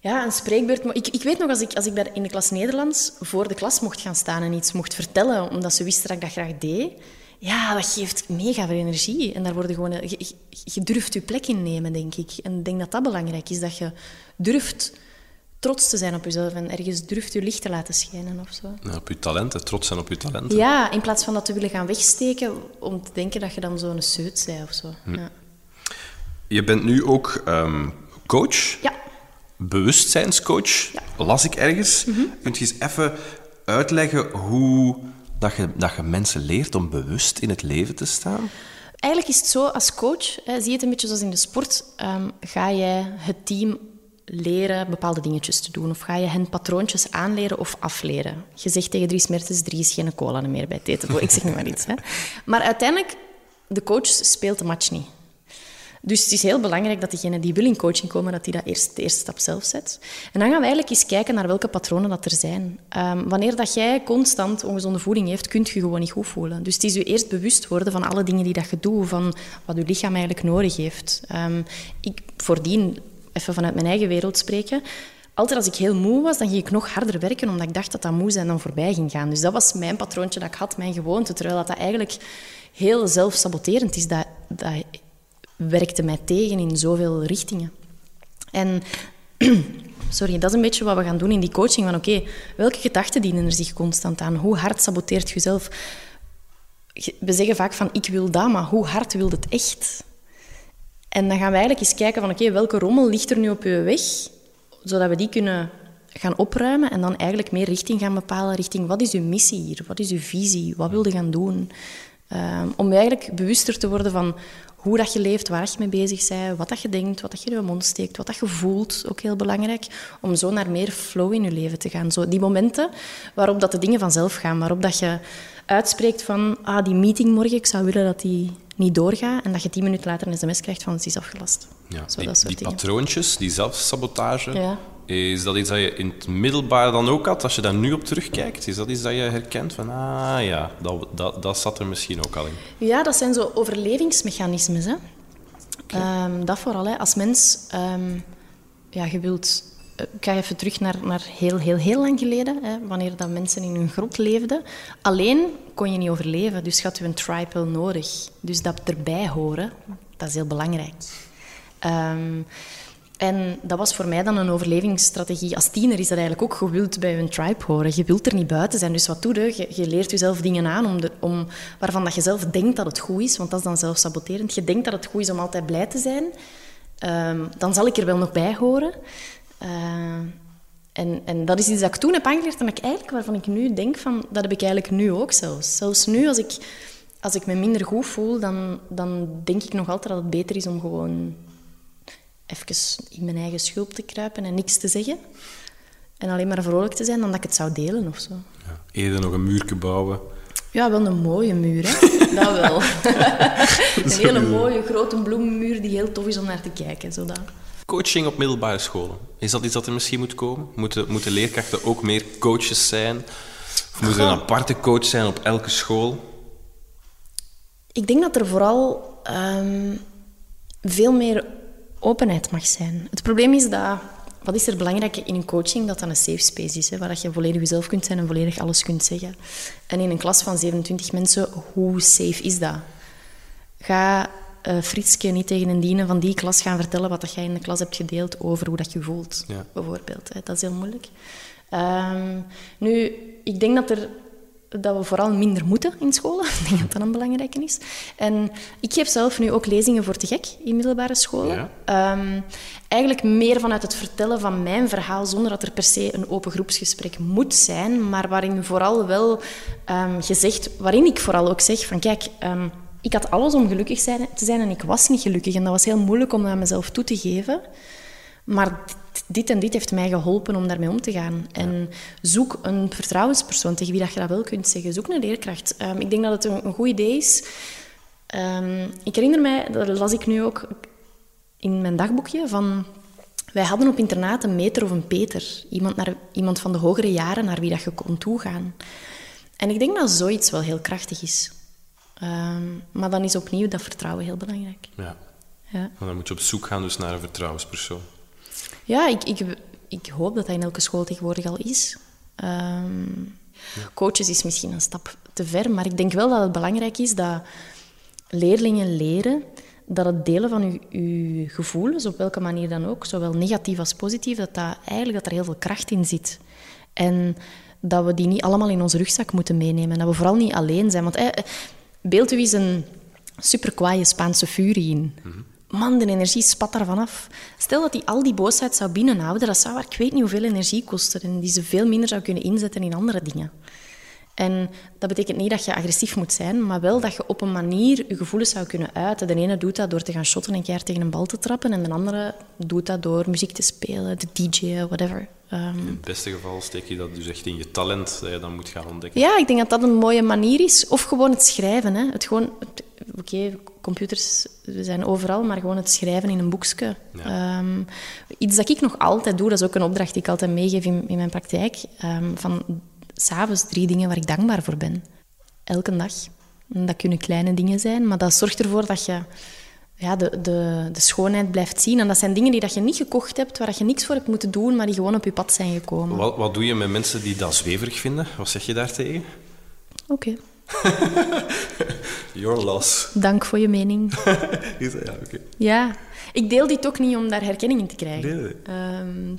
ja, een spreekbeurt. Maar ik, ik weet nog, als ik, als ik in de klas Nederlands voor de klas mocht gaan staan en iets mocht vertellen, omdat ze wisten dat ik dat graag deed, ja, dat geeft mega veel energie. En daar worden gewoon, je, je- durft je plek innemen, denk ik. En ik denk dat dat belangrijk is, dat je durft trots te zijn op jezelf en ergens durft je licht te laten schijnen of zo. Ja, Op je talenten, trots zijn op je talenten. Ja, in plaats van dat te willen gaan wegsteken om te denken dat je dan zo'n seut bent of zo. Ja. Je bent nu ook ehm, coach. ja. Bewustzijnscoach, las ik ergens. Kunt je eens even uitleggen hoe dat je, dat je mensen leert om bewust in het leven te staan? Eigenlijk is het zo, als coach, hè, zie je het een beetje zoals in de sport, ehm, ga jij het team leren bepaalde dingetjes te doen? Of ga je hen patroontjes aanleren of afleren? Je zegt tegen Dries Mertens, Dries is geen cola meer bij Tetebo. Ik zeg nu maar iets. Hè. (laughs) Maar uiteindelijk, de coach speelt de match niet. Dus het is heel belangrijk dat degene die wil in coaching komen, dat die dat eerst, de eerste stap zelf zet. En dan gaan we eigenlijk eens kijken naar welke patronen dat er zijn. Ehm, wanneer dat jij constant ongezonde voeding heeft, kun je gewoon niet goed voelen. Dus het is je eerst bewust worden van alle dingen die dat je doet, van wat je lichaam eigenlijk nodig heeft. Um, ik voordien, even vanuit mijn eigen wereld spreken, altijd als ik heel moe was, dan ging ik nog harder werken, omdat ik dacht dat dat moe zijn dan voorbij ging gaan. Dus dat was mijn patroontje dat ik had, mijn gewoonte. Terwijl dat, dat eigenlijk heel zelfsaboterend is. Dat, dat werkte mij tegen in zoveel richtingen. En (clears throat) sorry, dat is een beetje wat we gaan doen in die coaching. Van oké, welke gedachten dienen er zich constant aan? Hoe hard saboteert je jezelf? We zeggen vaak van ik wil dat, maar hoe hard wil het echt? En dan gaan we eigenlijk eens kijken van oké, welke rommel ligt er nu op je weg? Zodat we die kunnen gaan opruimen en dan eigenlijk meer richting gaan bepalen. Richting wat is uw missie hier? Wat is uw visie? Wat wil je gaan doen? Um, om eigenlijk bewuster te worden van hoe dat je leeft, waar je mee bezig bent, wat dat je denkt, wat dat je in je mond steekt, wat dat je voelt, ook heel belangrijk. Om zo naar meer flow in je leven te gaan. Zo die momenten waarop dat de dingen vanzelf gaan, waarop dat je uitspreekt van ah, die meeting morgen, ik zou willen dat die niet doorgaat en dat je tien minuten later een sms krijgt van het is afgelast. Ja, Zo, die, die patroontjes, die zelfsabotage, ja. Is dat iets dat je in het middelbaar dan ook had, als je daar nu op terugkijkt? Is dat iets dat je herkent van, ah ja, dat, dat, dat zat er misschien ook al in? Ja, dat zijn zo overlevingsmechanismes. Hè. Um, dat vooral. Hè. Als mens, um, ja, je wilt... Eh, ik ga even terug naar, naar heel, heel, heel lang geleden, hè, wanneer dat mensen in hun grot leefden. Alleen kon je niet overleven, dus had je een tribe nodig. Dus dat erbij horen, dat is heel belangrijk. Um, en dat was voor mij dan een overlevingsstrategie. Als tiener is dat eigenlijk ook gewild bij een tribe horen. Je wilt er niet buiten zijn. Dus wat doe je? Je, leert jezelf dingen aan om de, om, waarvan dat je zelf denkt dat het goed is. Want dat is dan zelfsaboterend. Je denkt dat het goed is om altijd blij te zijn. Um, dan zal ik er wel nog bij horen. Uh, en, en dat is iets dat ik toen heb aangeleerd en ik eigenlijk, waarvan ik nu denk van... Dat heb ik eigenlijk nu ook zelfs. Zelfs nu, als ik, als ik me minder goed voel, dan, dan denk ik nog altijd dat het beter is om gewoon even in mijn eigen schulp te kruipen en niks te zeggen. En alleen maar vrolijk te zijn dan dat ik het zou delen of zo. Ja, eerder nog een muurje bouwen. Ja, wel een mooie muur, hè? (laughs) dat wel. (laughs) een hele mooie, grote bloemenmuur die heel tof is om naar te kijken. Zodat. Coaching op middelbare scholen. Is dat iets dat er misschien moet komen? Moeten, moeten leerkrachten ook meer coaches zijn? Of moet er een aparte coach zijn op elke school? Ik denk dat er vooral um, veel meer openheid mag zijn. Het probleem is dat, wat is er belangrijk in een coaching? Dat dat een safe space is, hè, waar je volledig jezelf kunt zijn en volledig alles kunt zeggen. En in een klas van 27 mensen, hoe safe is dat? Ga uh, Fritske niet tegen een dienen van die klas gaan vertellen wat dat jij in de klas hebt gedeeld over hoe dat je voelt, bijvoorbeeld. Hè. Dat is heel moeilijk. Um, nu, ik denk dat er dat we vooral minder moeten in scholen. (laughs) Ik denk dat dat een belangrijke is. En ik geef zelf nu ook lezingen voor te gek in middelbare scholen. Ehm, eigenlijk meer vanuit het vertellen van mijn verhaal, zonder dat er per se een open groepsgesprek moet zijn, maar waarin vooral wel um, gezegd, waarin ik vooral ook zeg van kijk, um, ik had alles om gelukkig te zijn en ik was niet gelukkig. En dat was heel moeilijk om dat aan mezelf toe te geven. Maar dit en dit heeft mij geholpen om daarmee om te gaan. En zoek een vertrouwenspersoon tegen wie dat je dat wel kunt zeggen. Zoek een leerkracht. Um, ik denk dat het een, een goed idee is. Um, ik herinner mij, dat las ik nu ook in mijn dagboekje, van... Wij hadden op internaat een meter of een peter. Iemand, naar, iemand van de hogere jaren naar wie dat je kon toegaan. En ik denk dat zoiets wel heel krachtig is. Um, maar dan is opnieuw dat vertrouwen heel belangrijk. Ja. ja. dan moet je op zoek gaan dus naar een vertrouwenspersoon. Ja, ik, ik, ik hoop dat dat in elke school tegenwoordig al is. Um, Coaches is misschien een stap te ver, maar ik denk wel dat het belangrijk is dat leerlingen leren dat het delen van uw, gevoelens, op welke manier dan ook, zowel negatief als positief, dat, dat eigenlijk dat er heel veel kracht in zit. En dat we die niet allemaal in onze rugzak moeten meenemen. Dat we vooral niet alleen zijn. Want eh, beeld u eens een super Spaanse furie in. Mhm man, de energie spat daar vanaf. Stel dat hij al die boosheid zou binnenhouden, dat zou ik weet niet hoeveel energie kosten en die ze veel minder zou kunnen inzetten in andere dingen. En dat betekent niet dat je agressief moet zijn, maar wel dat je op een manier je gevoelens zou kunnen uiten. De ene doet dat door te gaan shotten en keihard tegen een bal te trappen, en de andere doet dat door muziek te spelen, te DJ'en, whatever. Um, in het beste geval steek je dat dus echt in je talent dat je dan moet gaan ontdekken. Ja, ik denk dat dat een mooie manier is. Of gewoon het schrijven. Hè. Het gewoon, oké, computers zijn overal, maar gewoon het schrijven in een boekje. Ehm, iets dat ik nog altijd doe, dat is ook een opdracht die ik altijd meegeef in, in mijn praktijk. Um, van s'avonds drie dingen waar ik dankbaar voor ben. Elke dag. En dat kunnen kleine dingen zijn, maar dat zorgt ervoor dat je ja, de, de, de schoonheid blijft zien. En dat zijn dingen die dat je niet gekocht hebt, waar je niks voor hebt moeten doen, maar die gewoon op je pad zijn gekomen. Wat, wat doe je met mensen die dat zweverig vinden? Wat zeg je daar tegen? Oké. (laughs) Your loss. Dank voor je mening. (laughs) ja, oké. Ja, ik deel dit ook niet om daar herkenning in te krijgen. Nee, nee. Ehm,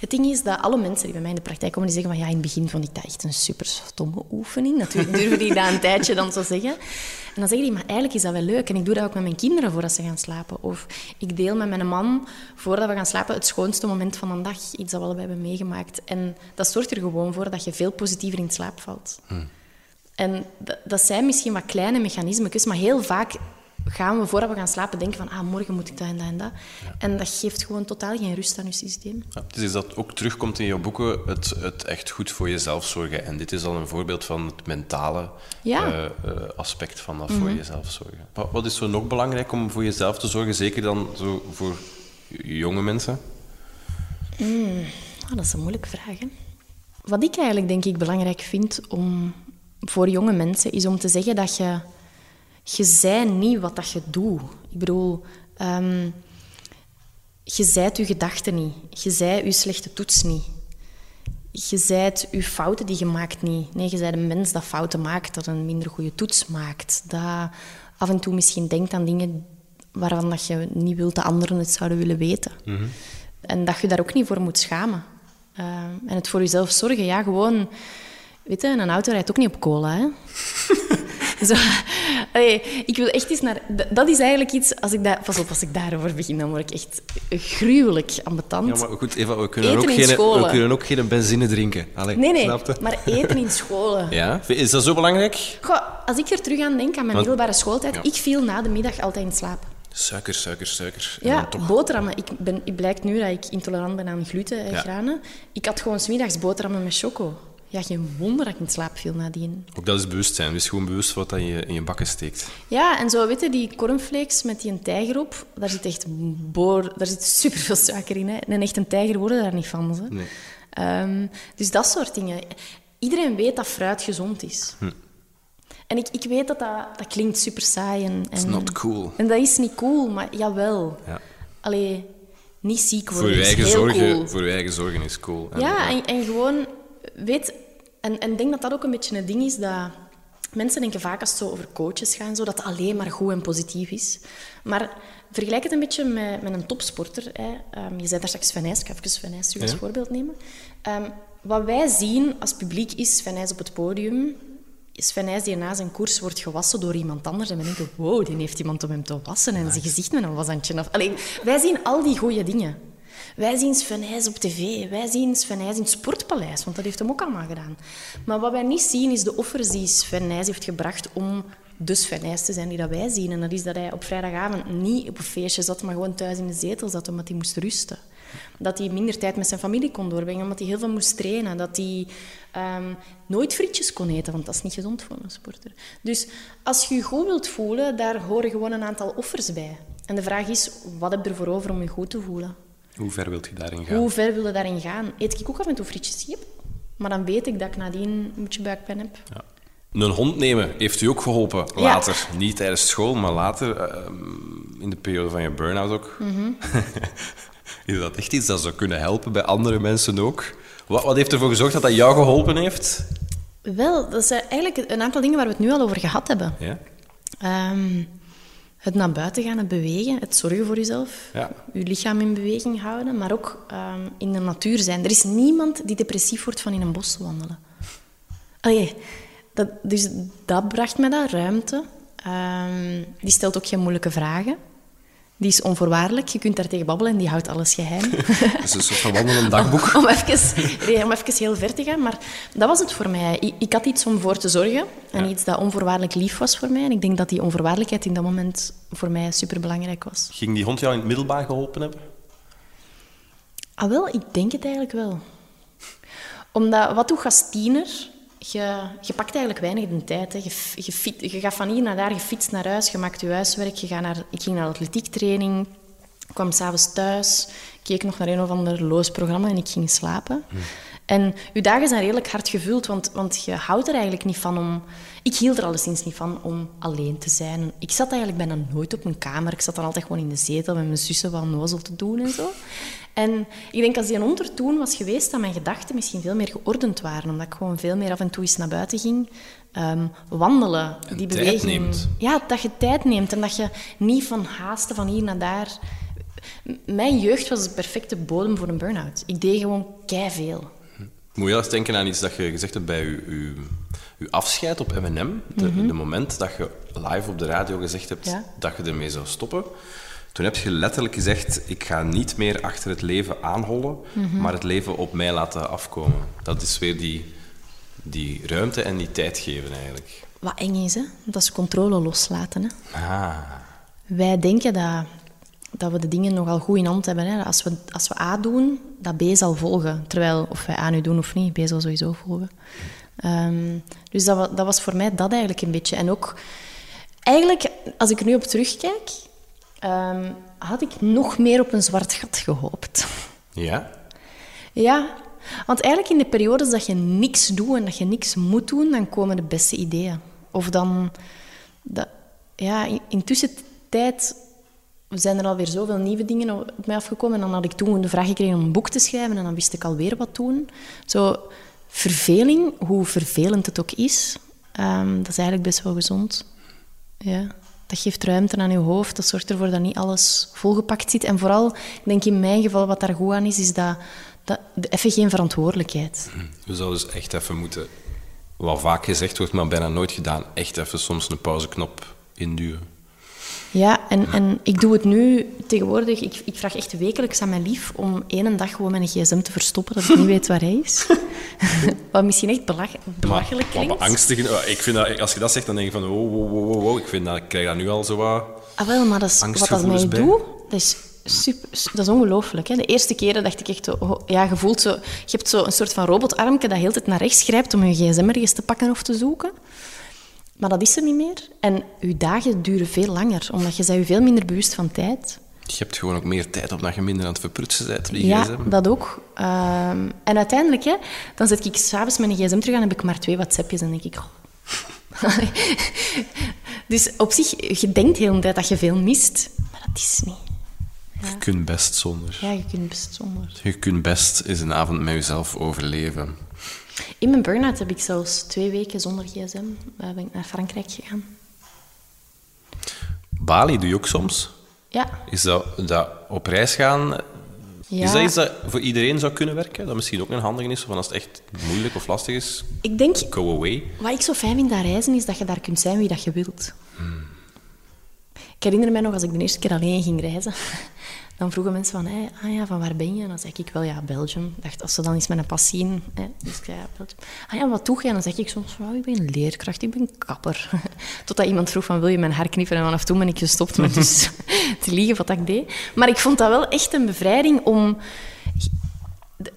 het ding is dat alle mensen die bij mij in de praktijk komen, die zeggen van ja, in het begin vond ik dat echt een super stomme oefening. Natuurlijk durven die dat een tijdje dan zo zeggen. En dan zeggen die, maar eigenlijk is dat wel leuk. En ik doe dat ook met mijn kinderen voordat ze gaan slapen. Of ik deel met mijn man, voordat we gaan slapen, het schoonste moment van een dag. Iets dat we allebei hebben meegemaakt. En dat zorgt er gewoon voor dat je veel positiever in slaap valt. En dat, zijn misschien wat kleine mechanismen, maar heel vaak gaan we voordat we gaan slapen denken van ah, morgen moet ik dat en dat en dat. En dat geeft gewoon totaal geen rust aan je systeem. Ja, het is dat ook terugkomt in je boeken, het, het echt goed voor jezelf zorgen. En dit is al een voorbeeld van het mentale Ja. eh, eh, aspect van dat voor jezelf zorgen. Wat, wat is zo nog belangrijk om voor jezelf te zorgen, zeker dan zo voor jonge mensen? Ah, dat is een moeilijke vraag. Hè? Wat ik eigenlijk denk ik belangrijk vind om voor jonge mensen, is om te zeggen dat je... Je niet wat dat je doet. Ik bedoel... ehm, je zijt je gedachten niet. Je zij je slechte toets niet. Je zijt je fouten die je maakt niet. Nee, je zijt een mens dat fouten maakt, dat een minder goede toets maakt. Dat af en toe misschien denkt aan dingen waarvan dat je niet wilt dat anderen het zouden willen weten. En dat je daar ook niet voor moet schamen. Eh, en het voor jezelf zorgen, ja, gewoon... Weet je, een auto rijdt ook niet op cola, hè? (laughs) Zo, allee, ik wil echt eens naar... Dat is eigenlijk iets... Als ik daar, pas op, als ik daarover begin, dan word ik echt gruwelijk ambetant. Ja, maar goed, Eva, we kunnen, Eten ook geen, we kunnen ook geen benzine drinken. Allee, Nee, nee, maar eten in scholen. (laughs) Ja? Is dat zo belangrijk? Goh, als ik er terug aan denk, aan mijn Want- middelbare schooltijd, Ja. ik viel na de middag altijd in slaap. Suiker, suiker, suiker. En Ja, toch... boterhammen. Ik ben, het blijkt nu dat ik intolerant ben aan gluten en Ja. granen. Ik had gewoon smiddags boterhammen met choco. Ja, geen wonder dat ik in slaap viel nadien. Ook dat is bewustzijn. Wees gewoon bewust wat dat je in je bakken steekt. Ja, en zo, weet je, die cornflakes met die een tijger op, daar zit echt boor, daar zit superveel suiker in. Hè. En echt een tijger worden daar niet van. Ze. Nee. Ehm, dus dat soort dingen. Iedereen weet dat fruit gezond is. Hm. En ik, ik weet dat, dat dat klinkt super saai. En, It's en, not cool. En dat is niet cool, maar jawel. Ja. Allee, niet ziek worden Voor je, is eigen heel zorgen, cool. voor je eigen zorgen is cool. En, Ja, en, en gewoon, weet, en ik denk dat dat ook een beetje een ding is dat mensen denken vaak als het zo over coaches gaat, en zo, dat het alleen maar goed en positief is. Maar vergelijk het een beetje met, met een topsporter. Hè. Ehm, je zei daar straks Sven Nys, ik ga even als Ja. voorbeeld nemen. Ehm, wat wij zien als publiek is Sven Nys op het podium. Sven Nys die na zijn koers wordt gewassen door iemand anders. En we denken, wow, die heeft iemand om hem te wassen. En zijn gezicht met een washandje af. Allee, wij zien al die goede dingen. Wij zien Sven op tv. Wij zien Sven in het Sportpaleis. Want dat heeft hem ook allemaal gedaan. Maar wat wij niet zien, is de offers die Sven heeft gebracht om de Sven Nys te zijn die dat wij zien. En dat is dat hij op vrijdagavond niet op een feestje zat, maar gewoon thuis in de zetel zat, omdat hij moest rusten. Dat hij minder tijd met zijn familie kon doorbrengen, omdat hij heel veel moest trainen. Dat hij ehm, nooit frietjes kon eten, want dat is niet gezond voor een sporter. Dus als je je goed wilt voelen, daar horen gewoon een aantal offers bij. En de vraag is, wat heb je ervoor over om je goed te voelen? Hoe ver wilt je daarin gaan? Hoe ver wil je daarin gaan? Eet ik ook af en toe frietjes? Yep. Maar dan weet ik dat ik nadien een beetje buikpijn heb. Ja. Een hond nemen heeft u ook geholpen later. Niet tijdens school, maar later ehm, in de periode van je burn-out ook. Mhm. (laughs) is dat echt iets dat zou kunnen helpen bij andere mensen ook? Wat, wat heeft ervoor gezorgd dat dat jou geholpen heeft? Wel, dat zijn eigenlijk een aantal dingen waar we het nu al over gehad hebben. Ja? Ehm, het naar buiten gaan, het bewegen, het zorgen voor jezelf, Ja. je lichaam in beweging houden, maar ook ehm, in de natuur zijn. Er is niemand die depressief wordt van in een bos te wandelen. Allee, dat, dus dat bracht me dat, ruimte. Ehm, die stelt ook geen moeilijke vragen. Die is onvoorwaardelijk. Je kunt daar tegen babbelen en die houdt alles geheim. (laughs) Dat is een soort van wandelend dagboek. om, even, nee, om even heel ver te gaan. Maar dat was het voor mij. Ik, ik had iets om voor te zorgen. En iets dat onvoorwaardelijk lief was voor mij. En ik denk dat die onvoorwaardelijkheid in dat moment voor mij superbelangrijk was. Ging die hond jou in het middelbaar geholpen hebben? Ah wel, ik denk het eigenlijk wel. Omdat, wat doe je als tiener? Je, je pakt eigenlijk weinig de tijd. Hè. Je, je, je gaat van hier naar daar, je fietst naar huis, je maakt je huiswerk. Je naar, ik ging naar atletiektraining, kwam s'avonds thuis, keek nog naar een of ander loos programma en ik ging slapen. En je dagen zijn redelijk hard gevuld, want, want je houdt er eigenlijk niet van om... Ik hield er alleszins niet van om alleen te zijn. Ik zat eigenlijk bijna nooit op mijn kamer. Ik zat dan altijd gewoon in de zetel met mijn zussen wat nozel te doen en zo. En ik denk als die een hond er toen was geweest, dat mijn gedachten misschien veel meer geordend waren. Omdat ik gewoon veel meer af en toe eens naar buiten ging. Ehm, wandelen, die tijd beweging. neemt. Ja, dat je tijd neemt en dat je niet van haasten van hier naar daar... Mijn jeugd was de perfecte bodem voor een burn-out. Ik deed gewoon veel. Moet je eens denken aan iets dat je gezegd hebt bij je, je, je afscheid op M&M. De, de moment dat je live op de radio gezegd hebt Ja. dat je ermee zou stoppen. Toen heb je letterlijk gezegd, ik ga niet meer achter het leven aanhollen, maar het leven op mij laten afkomen. Dat is weer die, die ruimte en die tijd geven eigenlijk. Wat eng is, hè? Dat is controle loslaten. Hè? Ah, Wij denken dat, dat we de dingen nogal goed in hand hebben. Hè? Als, we, als we A doen, dat B zal volgen. Terwijl, of wij A nu doen of niet, B zal sowieso volgen. Ehm, dus dat, dat was voor mij dat eigenlijk een beetje. En ook, eigenlijk, als ik er nu op terugkijk, ehm, had ik nog meer op een zwart gat gehoopt. ja? Ja, want eigenlijk in de periodes dat je niks doet en dat je niks moet doen, dan komen de beste ideeën. Of dan... Dat, ja, in, intussen tijd zijn er alweer zoveel nieuwe dingen op mij afgekomen. En dan had ik toen de vraag gekregen om een boek te schrijven en dan wist ik alweer wat doen. Zo, verveling, hoe vervelend het ook is, ehm, dat is eigenlijk best wel gezond. Ja. Dat geeft ruimte aan je hoofd. Dat zorgt ervoor dat niet alles volgepakt zit. En vooral, ik denk in mijn geval, wat daar goed aan is, is dat, dat even geen verantwoordelijkheid. We zouden dus echt even moeten, wat vaak gezegd wordt, maar bijna nooit gedaan, echt even soms een pauzeknop induwen. Ja, en, en ik doe het nu tegenwoordig. Ik, ik vraag echt wekelijks aan mijn lief om één dag gewoon mijn gsm te verstoppen, dat ik niet weet waar hij is. (laughs) Wat misschien echt belach, belachelijk maar, klinkt. maar beangstigend. Ik vind dat, als je dat zegt, dan denk je van, wow, wow, wow, wow. Ik, vind dat, ik krijg dat nu al zo wat... Ah, wel, maar dat is, wat dat mij bij. doet, dat is, super, dat is ongelooflijk. Hè? De eerste keren dacht ik echt, oh, ja, je voelt zo, je hebt zo een soort van robotarmje dat heel tijd naar rechts grijpt om je gsm ergens te pakken of te zoeken. Maar dat is er niet meer. En je dagen duren veel langer, omdat je bent je veel minder bewust van tijd. Je hebt gewoon ook meer tijd op dat je minder aan het verprutsen bent. Ja, gsm. dat ook. Ehm, en uiteindelijk, hè, dan zet ik s'avonds mijn gsm terug en heb ik maar twee WhatsAppjes en denk ik... oh. (laughs) dus op zich, je denkt de hele tijd dat je veel mist, maar dat is niet. Je kunt best zonder. Ja, je kunt best zonder. Je kunt best eens een avond met jezelf overleven. In mijn burn-out heb ik zelfs twee weken zonder gsm. eh, ben ik naar Frankrijk gegaan. Bali doe je ook soms. Ja. Is dat, dat op reis gaan... ja. Is dat iets dat voor iedereen zou kunnen werken? Dat misschien ook een handige is, van als het echt moeilijk of lastig is, Ik denk, go away. wat ik zo fijn vind aan reizen, is dat je daar kunt zijn wie dat je wilt. Ik herinner mij nog, als ik de eerste keer alleen ging reizen, dan vroegen mensen van, hey, ah ja, van waar ben je? En dan zeg ik wel, ja, Belgium. Dacht, als ze dan eens met een pas zien, hè, dus ik zei, ja, Belgium. Ah ja, wat doe je? En dan zeg ik soms, oh, ik ben leerkracht, ik ben kapper. (laughs) Totdat iemand vroeg van, wil je mijn haar knippen? En vanaf toen ben ik gestopt met dus (laughs) te liegen wat ik deed. Maar ik vond dat wel echt een bevrijding om...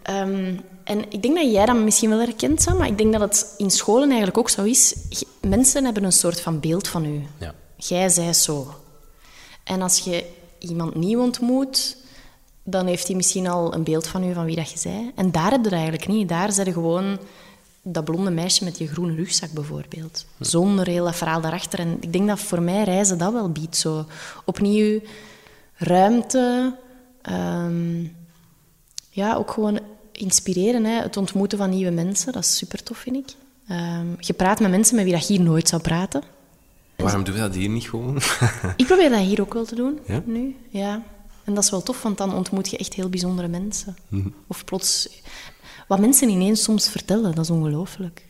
Ehm, en ik denk dat jij dat misschien wel herkent, Sam, maar ik denk dat het in scholen eigenlijk ook zo is. Mensen hebben een soort van beeld van u. Ja. Jij zij zo. En als je iemand nieuw ontmoet, dan heeft hij misschien al een beeld van u, van wie dat je zij. En daar heb je dat eigenlijk niet. Daar zijn gewoon dat blonde meisje met die groene rugzak bijvoorbeeld. Zonder heel dat verhaal daarachter. En ik denk dat voor mij reizen dat wel biedt. Zo opnieuw ruimte. ehm, ja, ook gewoon inspireren. Hè. Het ontmoeten van nieuwe mensen, dat is super tof, vind ik. Ehm, je praat met mensen met wie dat je hier nooit zou praten. Waarom doen we dat hier niet gewoon? (laughs) Ik probeer dat hier ook wel te doen, Ja? nu. Ja. En dat is wel tof, want dan ontmoet je echt heel bijzondere mensen. Mhm. Of plots... Wat mensen ineens soms vertellen, dat is ongelooflijk.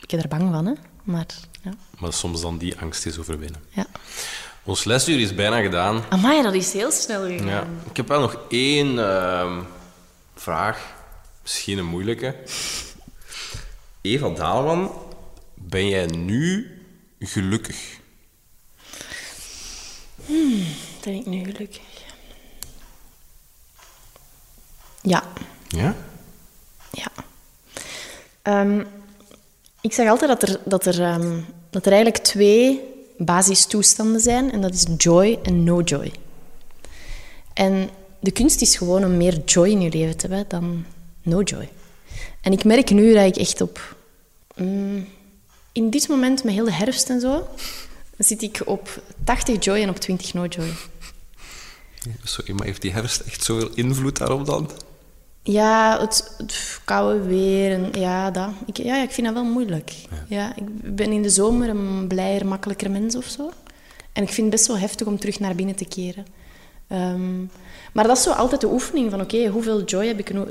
Ik heb er bang van, hè. Maar, ja. maar soms dan die angst is overwinnen. ja. Ons lesuur is bijna gedaan. Amai, dat is heel snel gegaan. Ja. Ik heb wel nog één ehm, vraag. Misschien een moeilijke. (laughs) Eva Daalman, ben jij nu gelukkig? Ben ik nu gelukkig? Ja. Ja? Ja. Ehm, Ik zeg altijd dat er, dat er, ehm, dat er eigenlijk twee basistoestanden zijn. En dat is joy en no joy. En de kunst is gewoon om meer joy in je leven te hebben dan no joy. En ik merk nu dat ik echt op... mm, in dit moment, met heel de herfst en zo, zit ik op 80 joy en op 20 no joy. Sorry, maar heeft die herfst echt zoveel invloed daarop dan? Ja, het, het koude weer. En, ja, dat. Ik, ja, ik vind dat wel moeilijk. Ja. ik ben in de zomer een blijer, makkelijker mens of zo. En ik vind het best wel heftig om terug naar binnen te keren. Ehm, maar dat is zo altijd de oefening van, oké, hoeveel joy heb ik? no-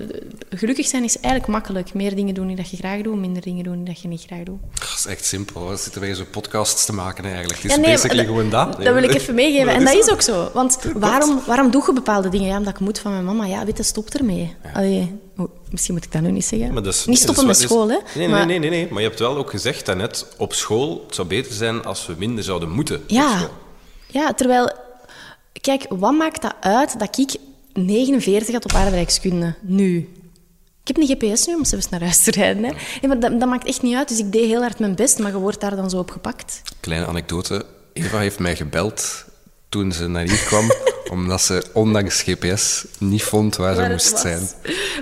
Gelukkig zijn is eigenlijk makkelijk. Meer dingen doen die dat je graag doet, minder dingen doen die dat je niet graag doet. Dat is echt simpel. We zitten wij zo podcasts te maken eigenlijk. Het is Ja, nee, basically gewoon dat. Dat wil ik even meegeven. En dat is ook zo. Want waarom, waarom doe je bepaalde dingen? Ja, omdat ik moet van mijn mama. Ja, weet je, stop ermee. Allee, oh, misschien moet ik dat nu niet zeggen. Maar niet stoppen met school, hè. Nee, maar, nee, nee, nee, nee. Maar je hebt wel ook gezegd daarnet, op school, het zou beter zijn als we minder zouden moeten. Ja. ja, terwijl... Kijk, wat maakt dat uit dat ik 49 had op aardrijkskunde nu? Ik heb een GPS nu om zelfs naar huis te rijden. Hè. Nee, maar dat, dat maakt echt niet uit. Dus ik deed heel hard mijn best, maar je wordt daar dan zo op gepakt. Kleine anekdote. Eva heeft mij gebeld toen ze naar hier kwam, (laughs) omdat ze ondanks GPS niet vond waar ze Waar moest was. zijn.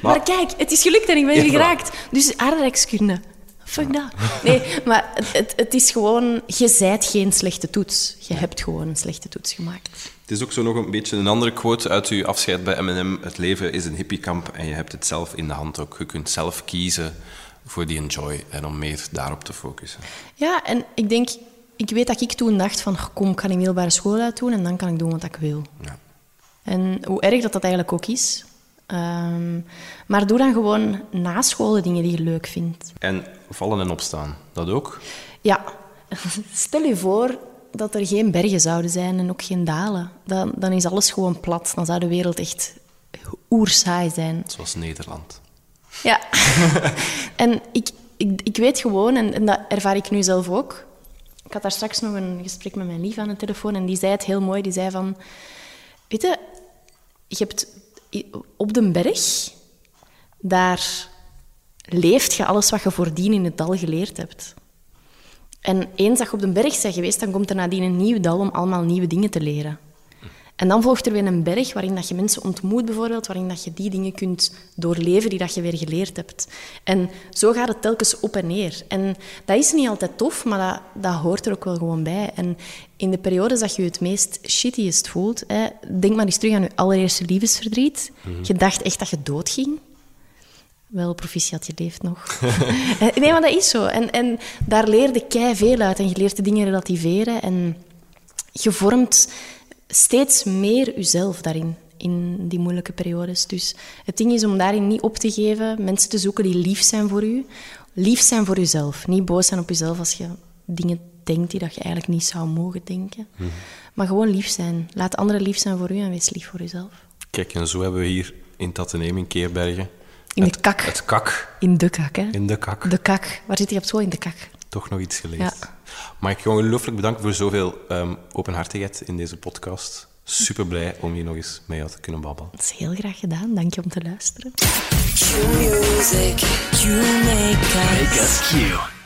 Maar, kijk, het is gelukt en ik ben hier geraakt. Dus aardrijkskunde. Fuck dat. Nee, maar het, het, is gewoon... Je zijt geen slechte toets. Je hebt gewoon een slechte toets gemaakt. Het is ook zo nog een beetje een andere quote uit uw afscheid bij M&M. Het leven is een hippiekamp en je hebt het zelf in de hand ook. Je kunt zelf kiezen voor die enjoy en om meer daarop te focussen. Ja, en ik denk... Ik weet dat ik toen dacht van... Kom, ik ga middelbare school uitdoen en dan kan ik doen wat ik wil. Ja. En hoe erg dat dat eigenlijk ook is. Ehm, maar doe dan gewoon na school de dingen die je leuk vindt. En vallen en opstaan, dat ook? Ja, (laughs) stel je voor dat er geen bergen zouden zijn en ook geen dalen. Dan, dan is alles gewoon plat. Dan zou de wereld echt oersaai zijn. Zoals Nederland. Ja. (laughs) en ik, ik, ik weet gewoon, en, en dat ervaar ik nu zelf ook. Ik had daar straks nog een gesprek met mijn lief aan de telefoon en die zei het heel mooi. Die zei van... Weet je, je hebt op de berg, daar leeft je alles wat je voordien in het dal geleerd hebt. En eens dat je op de berg bent geweest, dan komt er nadien een nieuw dal om allemaal nieuwe dingen te leren. En dan volgt er weer een berg waarin dat je mensen ontmoet, bijvoorbeeld, waarin dat je die dingen kunt doorleven die dat je weer geleerd hebt. En zo gaat het telkens op en neer. En dat is niet altijd tof, maar dat, dat hoort er ook wel gewoon bij. En in de periodes dat je je het meest shittiest voelt, hè, denk maar eens terug aan je allereerste liefdesverdriet. Je dacht echt dat je doodging. Wel, proficiat, je leeft nog. (laughs) Eh, nee, maar dat is zo. En, en daar leer je kei veel uit. En je leert de dingen relativeren. En je vormt steeds meer jezelf daarin, in die moeilijke periodes. Dus het ding is om daarin niet op te geven, mensen te zoeken die lief zijn voor u. Lief zijn voor jezelf. Niet boos zijn op jezelf als je dingen denkt die dat je eigenlijk niet zou mogen denken. Maar gewoon lief zijn. Laat anderen lief zijn voor u en wees lief voor jezelf. Kijk, en zo hebben we hier in Tatteneem in Keerbergen... In de het, kak. Het kak. In de kak, hè? In de kak. De kak. Waar zit je op school? In de kak. Toch nog iets geleerd. Ja. Mag ik je ongelooflijk bedanken voor zoveel ehm, openhartigheid in deze podcast. Super blij om hier nog eens mee te kunnen babbelen. Dat is heel graag gedaan. Dank je om te luisteren. Music, you make us. Make us Q.